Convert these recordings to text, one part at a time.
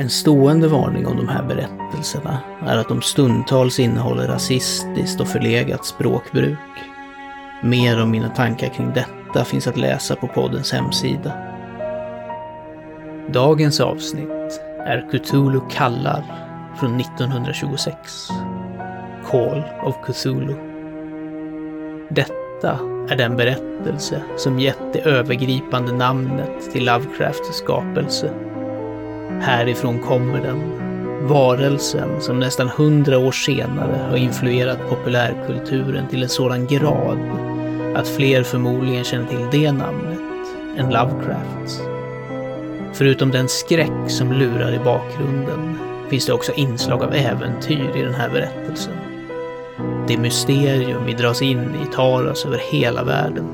En stående varning om de här berättelserna är att de stundtals innehåller rasistiskt och förlegat språkbruk. Mer om mina tankar kring detta finns att läsa på poddens hemsida. Dagens avsnitt är Cthulhu kallar från 1926. Call of Cthulhu. Detta är den berättelse som gett det övergripande namnet till Lovecrafts skapelse. Härifrån kommer den. Varelsen som nästan hundra år senare har influerat populärkulturen till en sådan grad att fler förmodligen känner till det namnet än Lovecrafts. Förutom den skräck som lurar i bakgrunden finns det också inslag av äventyr i den här berättelsen. Det mysterium vi dras in i tar oss över hela världen.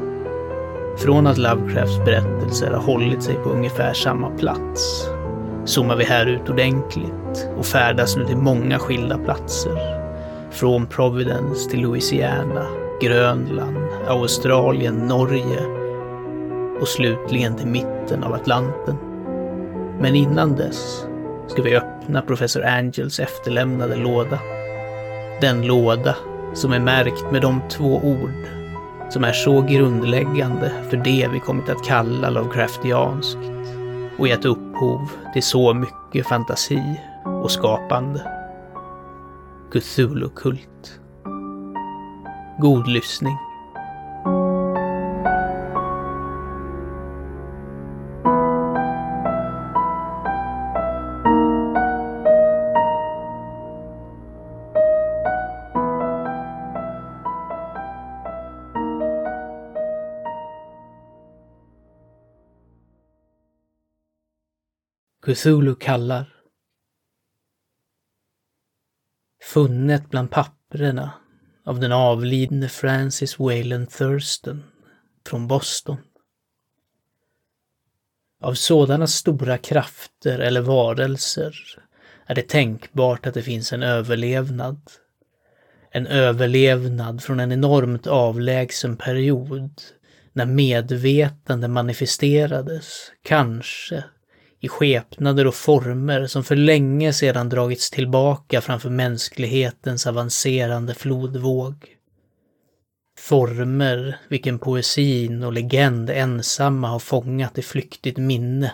Från att Lovecrafts berättelser har hållit sig på ungefär samma plats zoomar vi här ut ordentligt och färdas nu till många skilda platser. Från Providence till Louisiana, Grönland, Australien, Norge och slutligen till mitten av Atlanten. Men innan dess ska vi öppna professor Angels efterlämnade låda. Den låda som är märkt med de två ord som är så grundläggande för det vi kommit att kalla Lovecraftianskt och gett upphov till så mycket fantasi och skapande. Cthulhu-kult. God lyssning. Cthulhu kallar. Funnet bland papperna av den avlidne Francis Wayland Thurston från Boston. Av sådana stora krafter eller varelser är det tänkbart att det finns en överlevnad. En överlevnad från en enormt avlägsen period när medvetande manifesterades, kanske i skepnader och former som för länge sedan dragits tillbaka framför mänsklighetens avancerande flodvåg. Former vilken poesin och legend ensamma har fångat i flyktigt minne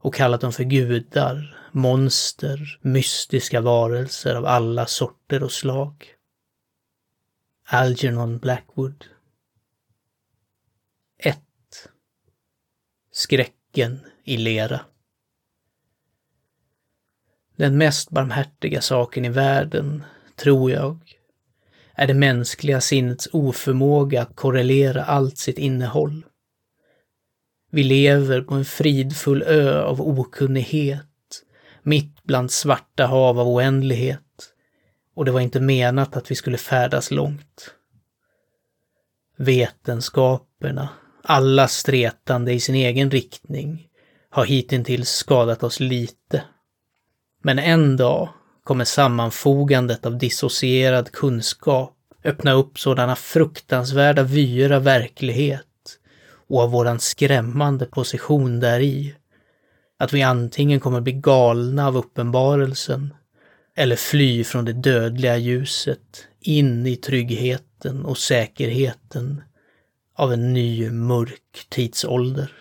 och kallat dem för gudar, monster, mystiska varelser av alla sorter och slag. Algernon Blackwood 1. Skräcken i lera. Den mest barmhärtiga saken i världen, tror jag, är det mänskliga sinnets oförmåga att korrelera allt sitt innehåll. Vi lever på en fridfull ö av okunnighet, mitt bland svarta hav av oändlighet, och det var inte menat att vi skulle färdas långt. Vetenskaperna, alla stretande i sin egen riktning, har hittills skadat oss lite. Men en dag kommer sammanfogandet av dissocierad kunskap öppna upp sådana fruktansvärda vyer av verklighet och av våran skrämmande position däri, att vi antingen kommer bli galna av uppenbarelsen eller fly från det dödliga ljuset in i tryggheten och säkerheten av en ny mörk tidsålder.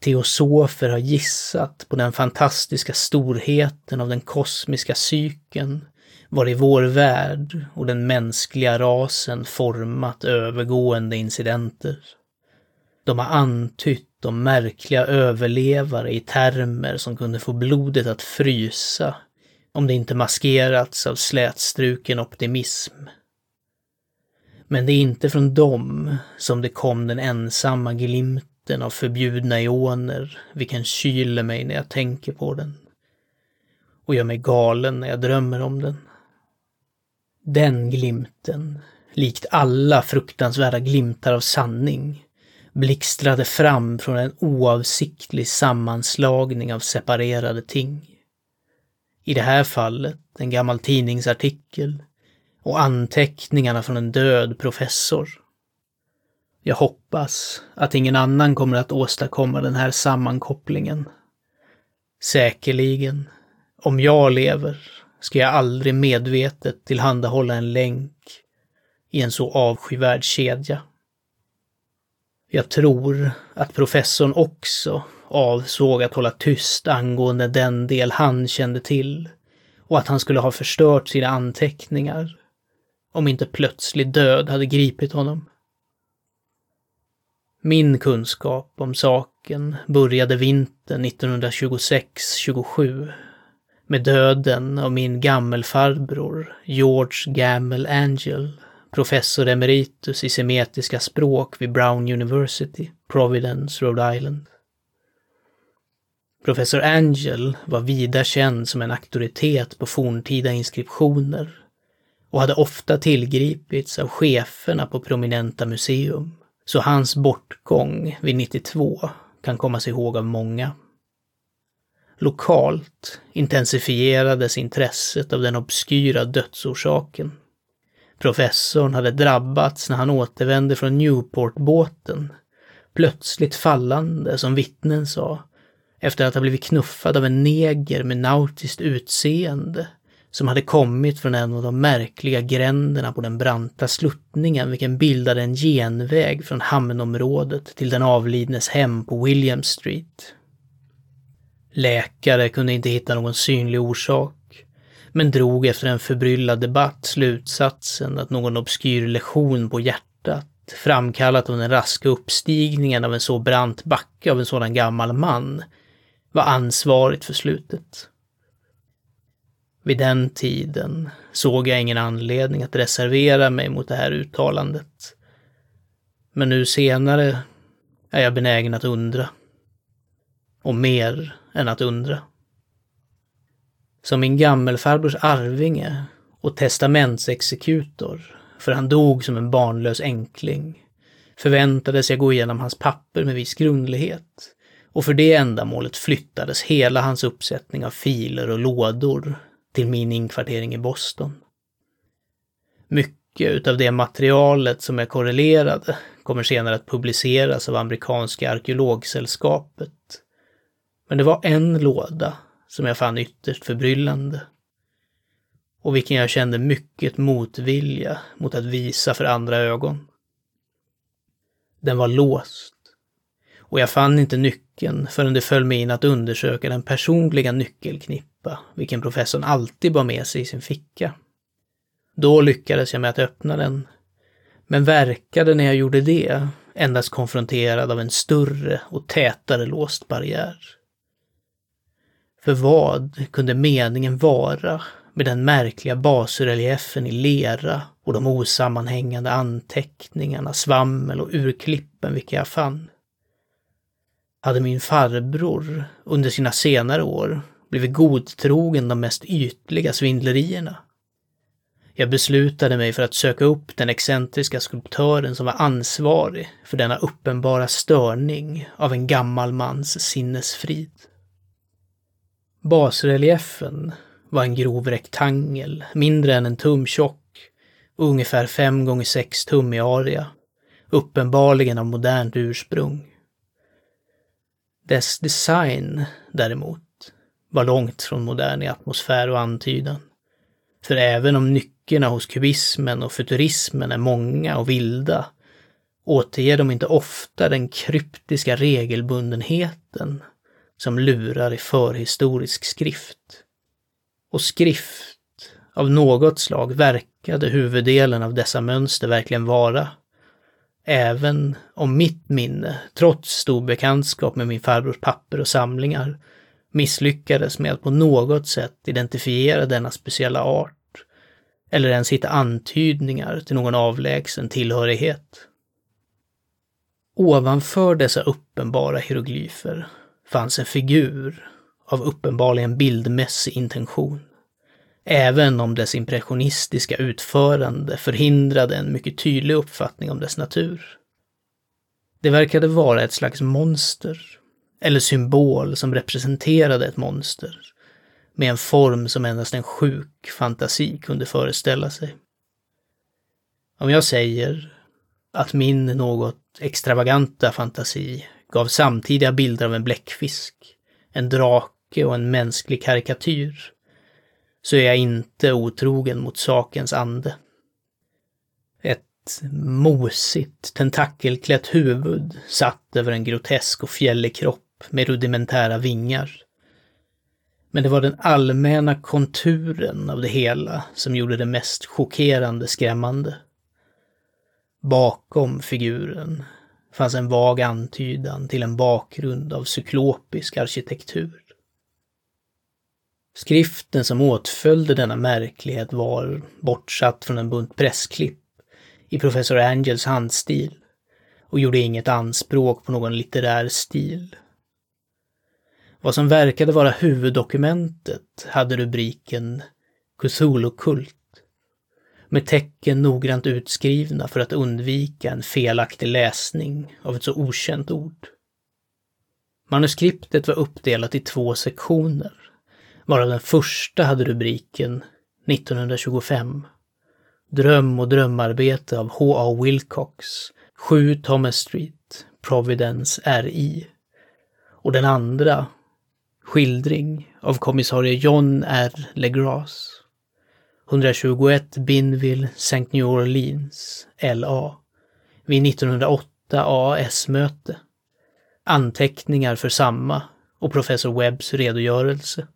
Teosofer har gissat på den fantastiska storheten av den kosmiska cykeln, var i vår värld och den mänskliga rasen format övergående incidenter. De har antytt om märkliga överlevare i termer som kunde få blodet att frysa om det inte maskerats av slätstruken optimism. Men det är inte från dem som det kom den ensamma glimten doften av förbjudna ioner, vilken kyler mig när jag tänker på den. Och gör mig galen när jag drömmer om den. Den glimten likt alla fruktansvärda glimtar av sanning, blixtrade fram från en oavsiktlig sammanslagning av separerade ting. I det här fallet en gammal tidningsartikel och anteckningarna från en död professor. Jag hoppas att ingen annan kommer att åstadkomma den här sammankopplingen. Säkerligen, om jag lever, ska jag aldrig medvetet tillhandahålla en länk i en så avskyvärd kedja. Jag tror att professorn också avsåg att hålla tyst angående den del han kände till och att han skulle ha förstört sina anteckningar om inte plötslig död hade gripit honom. Min kunskap om saken började vintern 1926-27 med döden av min gammelfarbror George Gamel Angel, professor emeritus i semitiska språk vid Brown University, Providence, Rhode Island. Professor Angel var vida känd som en auktoritet på forntida inskriptioner och hade ofta tillgripits av cheferna på prominenta museum. Så hans bortgång vid 92 kan kommas ihåg av många. Lokalt intensifierades intresset av den obskyra dödsorsaken. Professorn hade drabbats när han återvände från Newport-båten, plötsligt fallande, som vittnen sa, efter att ha blivit knuffad av en neger med nautiskt utseende som hade kommit från en av de märkliga gränderna på den branta sluttningen vilken bildade en genväg från hamnområdet till den avlidnes hem på William Street. Läkare kunde inte hitta någon synlig orsak, men drog efter en förbryllad debatt slutsatsen att någon obskyr lektion på hjärtat, framkallat av den raska uppstigningen av en så brant backe av en sådan gammal man, var ansvarigt för slutet. Vid den tiden såg jag ingen anledning att reservera mig mot det här uttalandet. Men nu senare är jag benägen att undra. Och mer än att undra. Som min gammelfarbrors arvinge och testamentsexekutor, för han dog som en barnlös enkling, förväntades jag gå igenom hans papper med viss grundlighet och för det ändamålet flyttades hela hans uppsättning av filer och lådor till min inkvartering i Boston. Mycket utav det materialet som är korrelerade kommer senare att publiceras av amerikanska arkeologsällskapet. Men det var en låda som jag fann ytterst förbryllande och vilken jag kände mycket motvilja mot att visa för andra ögon. Den var låst och jag fann inte nyckeln förrän det föll mig in att undersöka den personliga nyckelknippa, vilken professorn alltid bar med sig i sin ficka. Då lyckades jag med att öppna den, men verkade när jag gjorde det endast konfronterad av en större och tätare låst barriär. För vad kunde meningen vara med den märkliga basreliefen i lera och de osammanhängande anteckningarna, svammel och urklippen vilka jag fann? hade min farbror under sina senare år blivit godtrogen de mest ytliga svindlerierna. Jag beslutade mig för att söka upp den excentriska skulptören som var ansvarig för denna uppenbara störning av en gammal mans sinnesfrid. Basreliefen var en grov rektangel, mindre än en tum tjock och ungefär 5 gånger 6 tum i area, uppenbarligen av modernt ursprung. Dess design däremot var långt från modern i atmosfär och antydan. För även om nyckerna hos kubismen och futurismen är många och vilda återger de inte ofta den kryptiska regelbundenheten som lurar i förhistorisk skrift. Och skrift av något slag verkade huvuddelen av dessa mönster verkligen vara. Även om mitt minne, trots stor bekantskap med min farbrors papper och samlingar, misslyckades med att på något sätt identifiera denna speciella art, eller ens hitta antydningar till någon avlägsen tillhörighet. Ovanför dessa uppenbara hieroglyfer fanns en figur av uppenbarligen bildmässig intention. även om dess impressionistiska utförande förhindrade en mycket tydlig uppfattning om dess natur. Det verkade vara ett slags monster, eller symbol som representerade ett monster, med en form som endast en sjuk fantasi kunde föreställa sig. Om jag säger att min något extravaganta fantasi gav samtidiga bilder av en bläckfisk, en drake och en mänsklig karikatyr, så är jag inte otrogen mot sakens ande. Ett mosigt, tentakelklätt huvud satt över en grotesk och fjällig kropp med rudimentära vingar. Men det var den allmänna konturen av det hela som gjorde det mest chockerande skrämmande. Bakom figuren fanns en vag antydan till en bakgrund av cyklopisk arkitektur. Skriften som åtföljde denna märklighet var bortsatt från en bunt pressklipp i professor Angels handstil och gjorde inget anspråk på någon litterär stil. Vad som verkade vara huvuddokumentet hade rubriken Cthulhu-kult med tecken noggrant utskrivna för att undvika en felaktig läsning av ett så okänt ord. Manuskriptet var uppdelat i två sektioner, varav den första hade rubriken 1925 Dröm och drömarbete av H.A. Wilcox, 7 Thomas Street, Providence RI. Och den andra, Skildring av kommissarie John R. LeGras, 121 Binville, St. New Orleans, LA, vid 1908 AS-möte. Anteckningar för samma och professor Webbs redogörelse.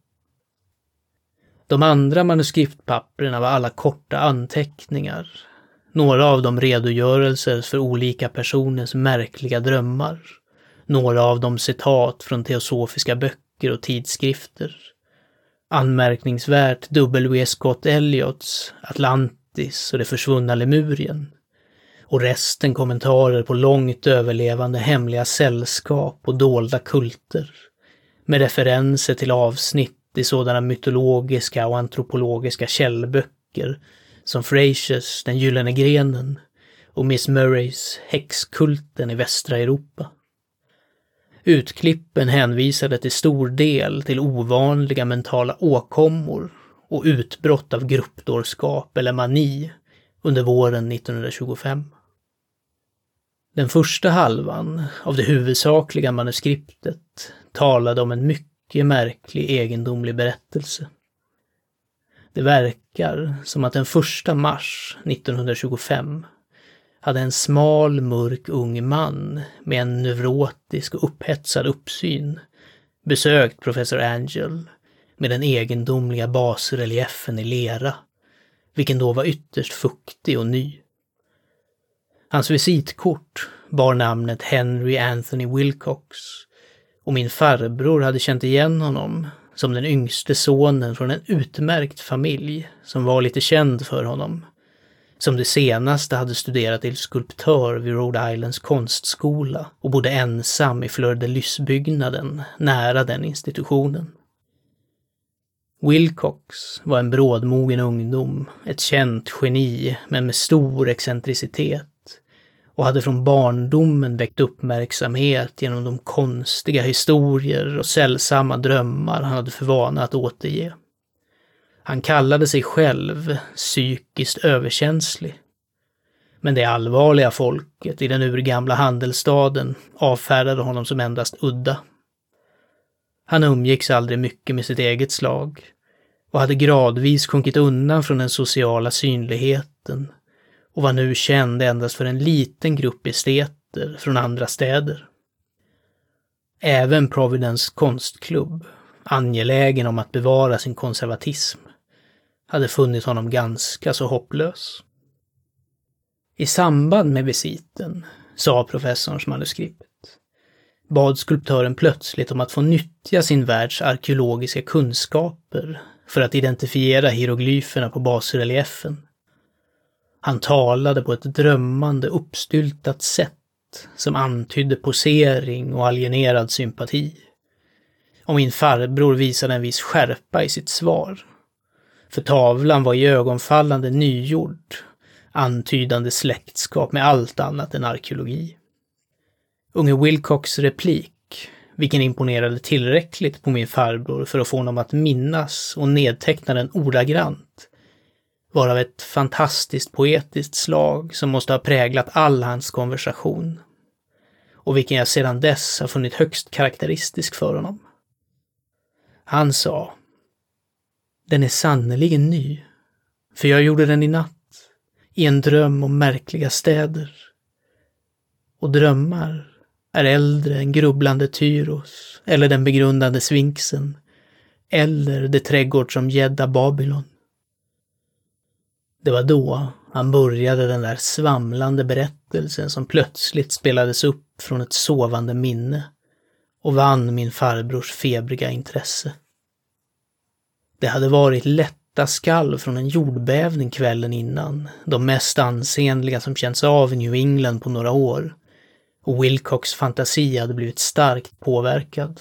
De andra manuskriptpapperna var alla korta anteckningar. Några av dem redogörelser för olika personers märkliga drömmar. Några av dem citat från teosofiska böcker och tidskrifter. Anmärkningsvärt W. Scott Elliots Atlantis och det försvunna Lemurien. Och resten kommentarer på långt överlevande hemliga sällskap och dolda kulter. Med referenser till avsnitt i sådana mytologiska och antropologiska källböcker som Frasers Den gyllene grenen och Miss Murrays Häxkulten i västra Europa. Utklippen hänvisade till stor del till ovanliga mentala åkommor och utbrott av gruppdårskap eller mani under våren 1925. Den första halvan av det huvudsakliga manuskriptet talade om en mycket märklig egendomlig berättelse. Det verkar som att den första mars 1925 hade en smal, mörk ung man med en neurotisk och upphetsad uppsyn besökt professor Angel med den egendomliga basreliefen i lera, vilken då var ytterst fuktig och ny. Hans visitkort bar namnet Henry Anthony Wilcox och min farbror hade känt igen honom som den yngste sonen från en utmärkt familj som var lite känd för honom som det senaste hade studerat till skulptör vid Rhode Islands konstskola och bodde ensam i Fleur de Lys-byggnaden nära den institutionen. Wilcox var en brådmogen ungdom, ett känt geni, men med stor excentricitet och hade från barndomen väckt uppmärksamhet genom de konstiga historier och sällsamma drömmar han hade för vana att återge. Han kallade sig själv psykiskt överkänslig. Men det allvarliga folket i den urgamla handelsstaden avfärdade honom som endast udda. Han umgicks aldrig mycket med sitt eget slag och hade gradvis sjunkit undan från den sociala synligheten och var nu känd endast för en liten grupp esteter från andra städer. Även Providence konstklubb, angelägen om att bevara sin konservatism, hade funnit honom ganska så hopplös. I samband med visiten, sa professorns manuskript, bad skulptören plötsligt om att få nyttja sin världs arkeologiska kunskaper för att identifiera hieroglyferna på basreliefen. Han talade på ett drömmande uppstyltat sätt som antydde posering och alienerad sympati. Och min farbror visade en viss skärpa i sitt svar för tavlan var i ögonfallande nygjord, antydande släktskap med allt annat än arkeologi. Unge Wilcox replik, vilken imponerade tillräckligt på min farbror för att få honom att minnas och nedteckna den ordagrant, var av ett fantastiskt poetiskt slag som måste ha präglat all hans konversation och vilken jag sedan dess har funnit högst karaktäristisk för honom. Han sa den är sannerligen ny, för jag gjorde den i natt, i en dröm om märkliga städer. Och drömmar är äldre än grubblande Tyros, eller den begrundande Sfinxen, eller det trädgård som gädda Babylon. Det var då han började den där svamlande berättelsen som plötsligt spelades upp från ett sovande minne och vann min farbrors febriga intresse. Det hade varit lätta skall från en jordbävning kvällen innan, de mest ansenliga som känts av i New England på några år, och Wilcox fantasi hade blivit starkt påverkad.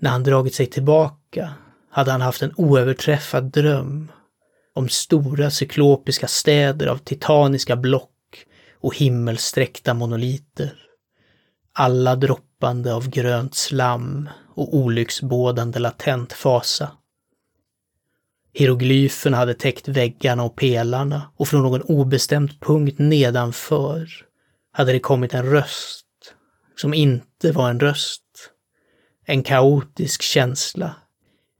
När han dragit sig tillbaka hade han haft en oöverträffad dröm om stora cyklopiska städer av titaniska block och himmelsträckta monoliter. Alla droppande av grönt slam och olycksbådande latent fasa. Hieroglyferna hade täckt väggarna och pelarna och från någon obestämd punkt nedanför hade det kommit en röst som inte var en röst. En kaotisk känsla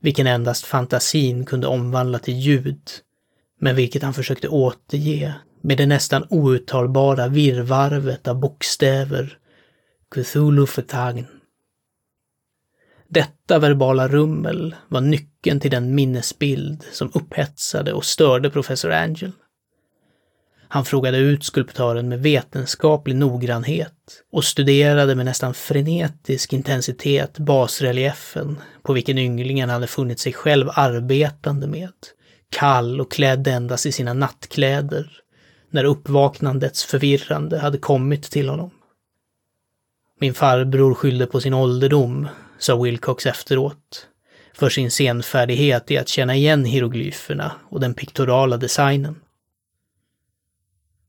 vilken endast fantasin kunde omvandla till ljud, men vilket han försökte återge med det nästan outtalbara virrvarvet av bokstäver, Cthulhu Fetagn. Detta verbala rummel var nyckeln till den minnesbild som upphetsade och störde professor Angel. Han frågade ut skulptören med vetenskaplig noggrannhet och studerade med nästan frenetisk intensitet basreliefen på vilken ynglingen hade funnit sig själv arbetande med, kall och klädd endast i sina nattkläder, när uppvaknandets förvirrande hade kommit till honom. Min farbror skyllde på sin ålderdom, sa Wilcox efteråt, för sin senfärdighet i att känna igen hieroglyferna och den piktorala designen.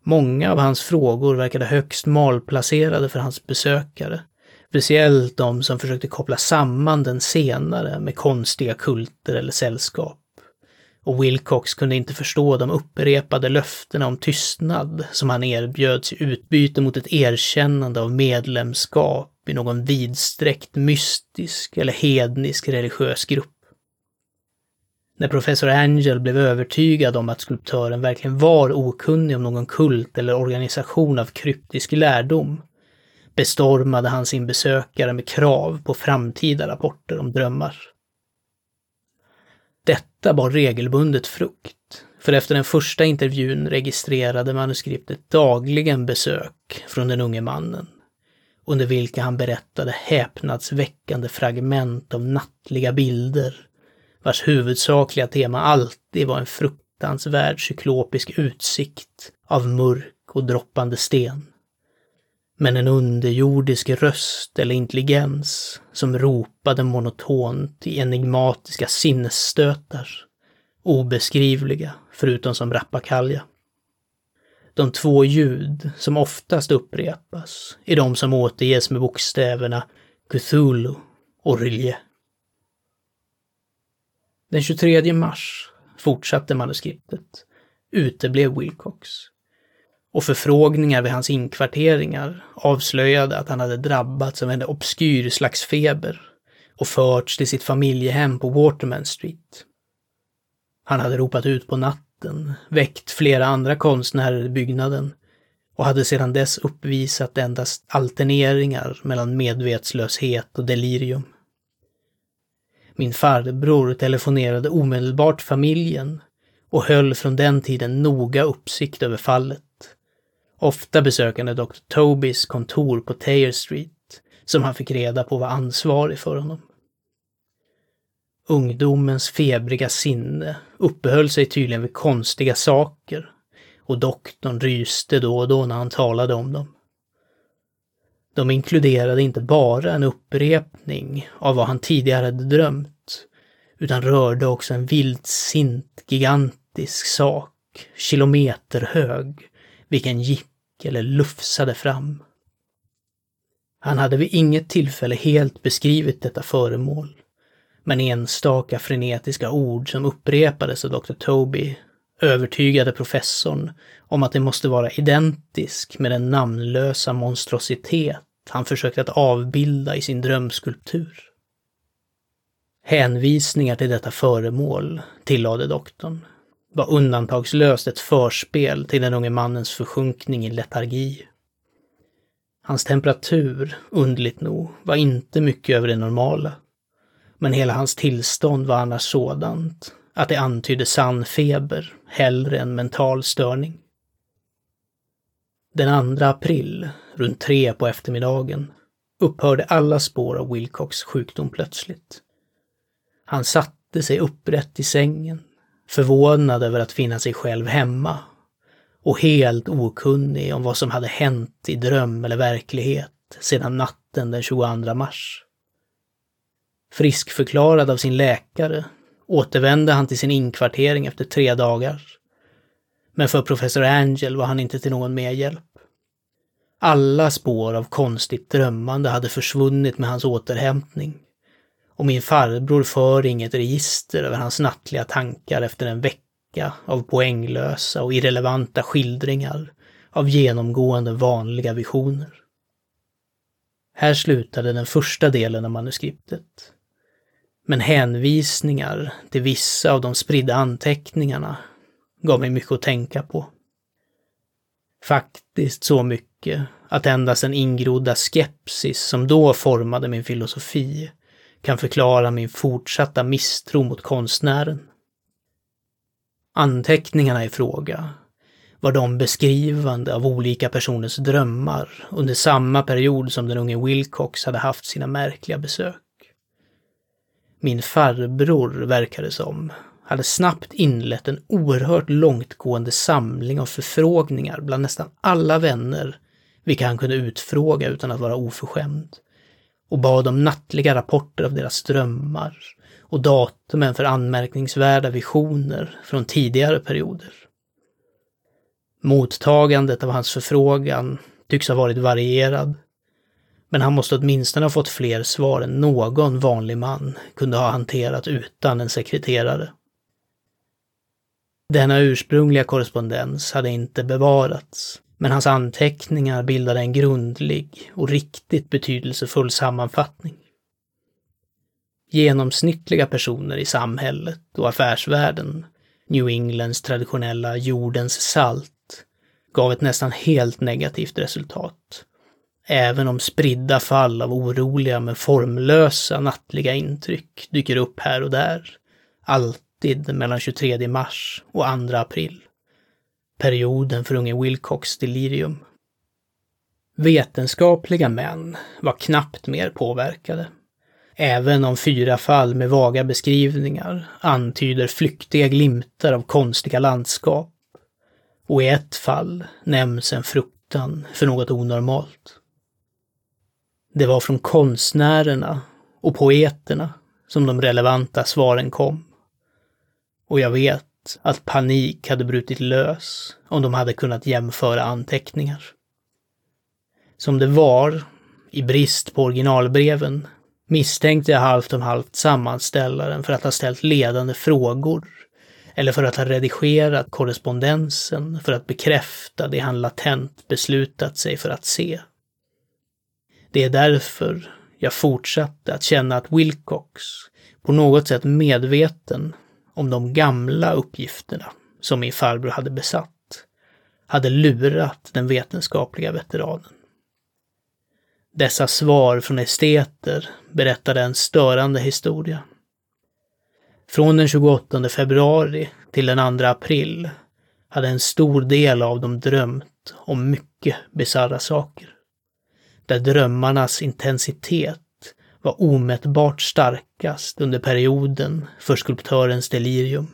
Många av hans frågor verkade högst malplacerade för hans besökare. Speciellt de som försökte koppla samman den senare med konstiga kulter eller sällskap. Och Wilcox kunde inte förstå de upprepade löftena om tystnad som han erbjöds i utbyte mot ett erkännande av medlemskap i någon vidsträckt mystisk eller hednisk religiös grupp. När professor Angel blev övertygad om att skulptören verkligen var okunnig om någon kult eller organisation av kryptisk lärdom, bestormade han sin besökare med krav på framtida rapporter om drömmar. Detta bar regelbundet frukt, för efter den första intervjun registrerade manuskriptet dagligen besök från den unge mannen, under vilka han berättade häpnadsväckande fragment av nattliga bilder vars huvudsakliga tema alltid var en fruktansvärd cyklopisk utsikt av mörk och droppande sten. Men en underjordisk röst eller intelligens som ropade monotont i enigmatiska sinnesstötar. Obeskrivliga, förutom som rappakalja. De två ljud som oftast upprepas är de som återges med bokstäverna Cthulhu och Rilje. Den 23 mars fortsatte manuskriptet. Uteblev Wilcox. Och förfrågningar vid hans inkvarteringar avslöjade att han hade drabbats av en obskyr slags feber och förts till sitt familjehem på Waterman Street. Han hade ropat ut på natten, väckt flera andra konstnärer i byggnaden och hade sedan dess uppvisat endast alterneringar mellan medvetslöshet och delirium. Min farbror telefonerade omedelbart familjen och höll från den tiden noga uppsikt över fallet. Ofta besökande Dr. Tobys kontor på Taylor Street, som han fick reda på var ansvarig för honom. Ungdomens febriga sinne uppehöll sig tydligen vid konstiga saker och doktorn ryste då och då när han talade om dem. De inkluderade inte bara en upprepning av vad han tidigare hade drömt, utan rörde också en vildsint, gigantisk sak, kilometerhög, vilken gick eller lufsade fram. Han hade vid inget tillfälle helt beskrivit detta föremål, men enstaka frenetiska ord som upprepades av Dr. Toby övertygade professorn om att det måste vara identisk med den namnlösa monstrositet han försökte att avbilda i sin drömskulptur. Hänvisningar till detta föremål, tillade doktorn, var undantagslöst ett förspel till den unge mannens försjunkning i letargi. Hans temperatur, underligt nog, var inte mycket över det normala. Men hela hans tillstånd var annars sådant att det antydde sann feber hellre än mental störning. Den 2 april, runt tre på eftermiddagen, upphörde alla spår av Wilcox sjukdom plötsligt. Han satte sig upprätt i sängen, förvånad över att finna sig själv hemma och helt okunnig om vad som hade hänt i dröm eller verklighet sedan natten den 22 mars. Friskförklarad av sin läkare återvände han till sin inkvartering efter tre dagar. Men för professor Angel var han inte till någon mer hjälp. Alla spår av konstigt drömmande hade försvunnit med hans återhämtning. Och min farbror för inget register över hans nattliga tankar efter en vecka av poänglösa och irrelevanta skildringar av genomgående vanliga visioner. Här slutade den första delen av manuskriptet. Men hänvisningar till vissa av de spridda anteckningarna gav mig mycket att tänka på. Faktiskt så mycket att endast den ingrodda skepsis som då formade min filosofi kan förklara min fortsatta misstro mot konstnären. Anteckningarna i fråga var de beskrivande av olika personers drömmar under samma period som den unge Wilcox hade haft sina märkliga besök. Min farbror, verkade som, hade snabbt inlett en oerhört långtgående samling av förfrågningar bland nästan alla vänner, vilka han kunde utfråga utan att vara oförskämd, och bad om nattliga rapporter av deras drömmar och datumen för anmärkningsvärda visioner från tidigare perioder. Mottagandet av hans förfrågan tycks ha varit varierad men han måste åtminstone ha fått fler svar än någon vanlig man kunde ha hanterat utan en sekreterare. Denna ursprungliga korrespondens hade inte bevarats, men hans anteckningar bildade en grundlig och riktigt betydelsefull sammanfattning. Genomsnittliga personer i samhället och affärsvärlden, New Englands traditionella jordens salt, gav ett nästan helt negativt resultat Även om spridda fall av oroliga men formlösa nattliga intryck dyker upp här och där. Alltid mellan 23 mars och 2 april. Perioden för unge Wilcox delirium. Vetenskapliga män var knappt mer påverkade. Även om fyra fall med vaga beskrivningar antyder flyktiga glimtar av konstiga landskap. Och i ett fall nämns en fruktan för något onormalt. Det var från konstnärerna och poeterna som de relevanta svaren kom. Och jag vet att panik hade brutit lös om de hade kunnat jämföra anteckningar. Som det var, i brist på originalbreven, misstänkte jag halvt om halvt sammanställaren för att ha ställt ledande frågor eller för att ha redigerat korrespondensen för att bekräfta det han latent beslutat sig för att se. Det är därför jag fortsatte att känna att Wilcox, på något sätt medveten om de gamla uppgifterna som min farbror hade besatt, hade lurat den vetenskapliga veteranen. Dessa svar från esteter berättade en störande historia. Från den 28 februari till den 2 april hade en stor del av dem drömt om mycket bisarra saker där drömmarnas intensitet var omätbart starkast under perioden för skulptörens delirium.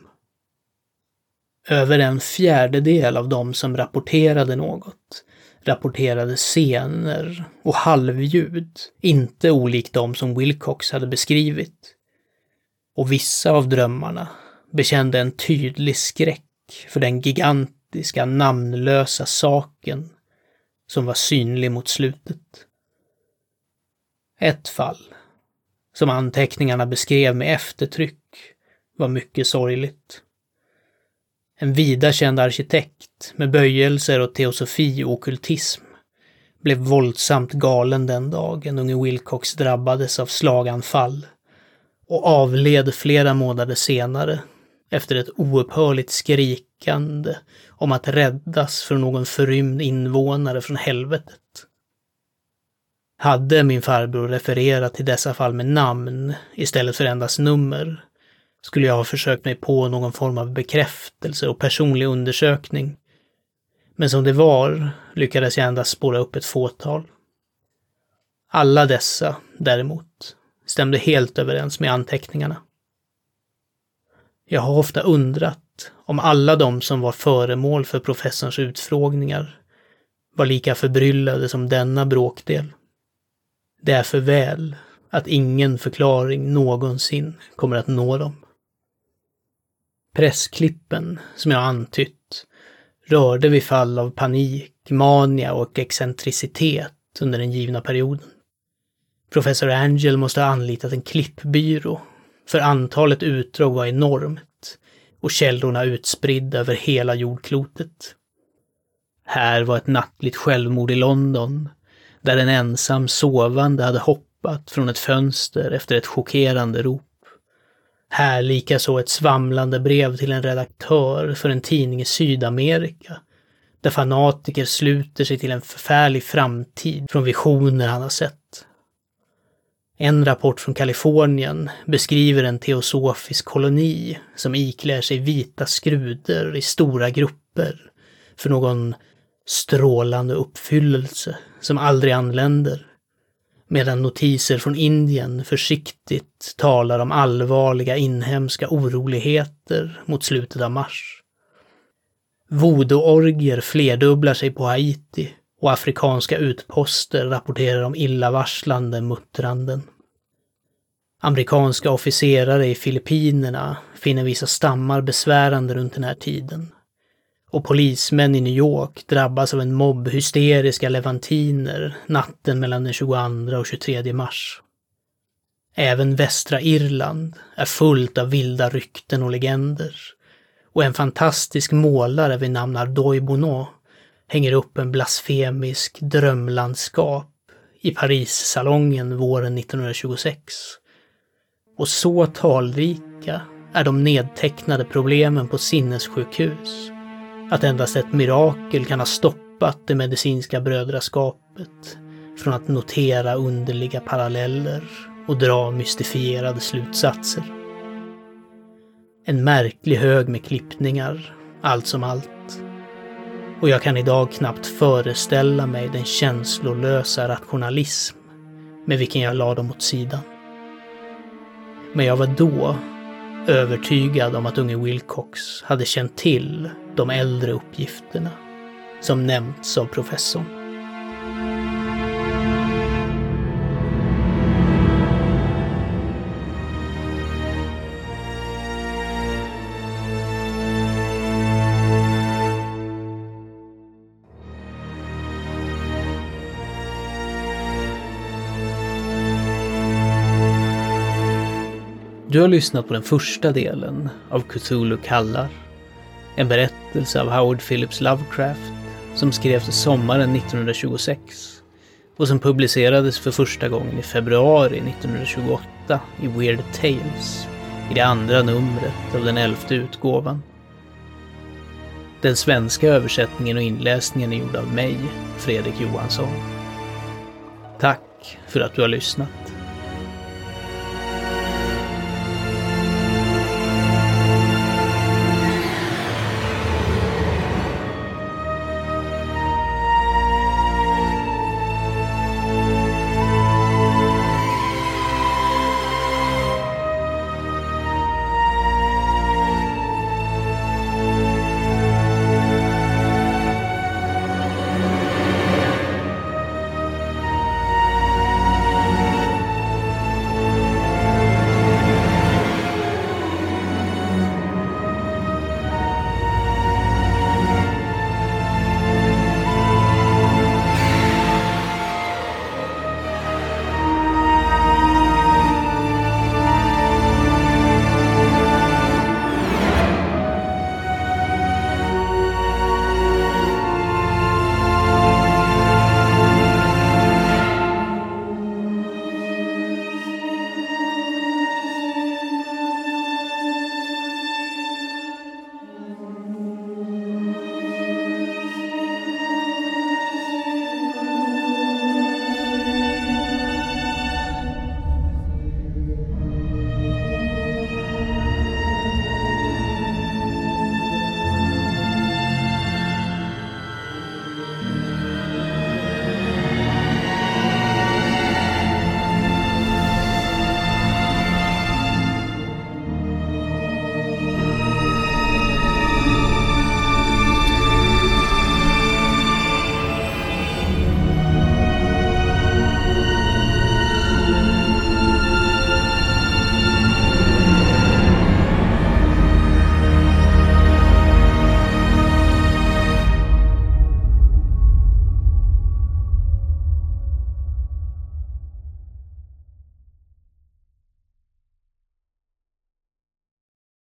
Över en fjärdedel av dem som rapporterade något rapporterade scener och halvljud, inte olikt de som Wilcox hade beskrivit. Och vissa av drömmarna bekände en tydlig skräck för den gigantiska namnlösa saken som var synlig mot slutet. Ett fall, som anteckningarna beskrev med eftertryck, var mycket sorgligt. En vida känd arkitekt med böjelser och teosofi och okultism blev våldsamt galen den dagen unge Wilcox drabbades av slaganfall och avled flera månader senare efter ett oupphörligt skrik skrikande om att räddas från någon förrymd invånare från helvetet. Hade min farbror refererat till dessa fall med namn istället för endast nummer skulle jag ha försökt mig på någon form av bekräftelse och personlig undersökning. Men som det var lyckades jag endast spåra upp ett fåtal. Alla dessa, däremot, stämde helt överens med anteckningarna. Jag har ofta undrat om alla de som var föremål för professorns utfrågningar var lika förbryllade som denna bråkdel. Det är för väl att ingen förklaring någonsin kommer att nå dem. Pressklippen, som jag antytt, rörde vid fall av panik, mania och excentricitet under den givna perioden. Professor Angel måste ha anlitat en klippbyrå, för antalet utdrag var enormt och källorna utspridda över hela jordklotet. Här var ett nattligt självmord i London, där en ensam sovande hade hoppat från ett fönster efter ett chockerande rop. Här likaså ett svamlande brev till en redaktör för en tidning i Sydamerika, där fanatiker sluter sig till en förfärlig framtid från visioner han har sett. En rapport från Kalifornien beskriver en teosofisk koloni som iklär sig vita skruder i stora grupper för någon strålande uppfyllelse som aldrig anländer. Medan notiser från Indien försiktigt talar om allvarliga inhemska oroligheter mot slutet av mars. Voodoo-orgier flerdubblar sig på Haiti och afrikanska utposter rapporterar om illavarslande muttranden. Amerikanska officerare i Filippinerna finner vissa stammar besvärande runt den här tiden. Och polismän i New York drabbas av en mobb hysteriska levantiner natten mellan den 22 och 23 mars. Även västra Irland är fullt av vilda rykten och legender. Och en fantastisk målare vid namn Ardoy Bonneau hänger upp en blasfemisk drömlandskap i Parissalongen våren 1926. Och så talrika är de nedtecknade problemen på sinnessjukhus att endast ett mirakel kan ha stoppat det medicinska brödraskapet från att notera underliga paralleller och dra mystifierade slutsatser. En märklig hög med klippningar, allt som allt. Och jag kan idag knappt föreställa mig den känslolösa rationalism med vilken jag lade dem åt sidan. Men jag var då övertygad om att unge Wilcox hade känt till de äldre uppgifterna som nämnts av professorn. Du har lyssnat på den första delen av Cthulhu kallar. En berättelse av Howard Phillips Lovecraft som skrevs sommaren 1926 och som publicerades för första gången i februari 1928 i Weird Tales i det andra numret av den elfte utgåvan. Den svenska översättningen och inläsningen är gjord av mig, Fredrik Johansson. Tack för att du har lyssnat.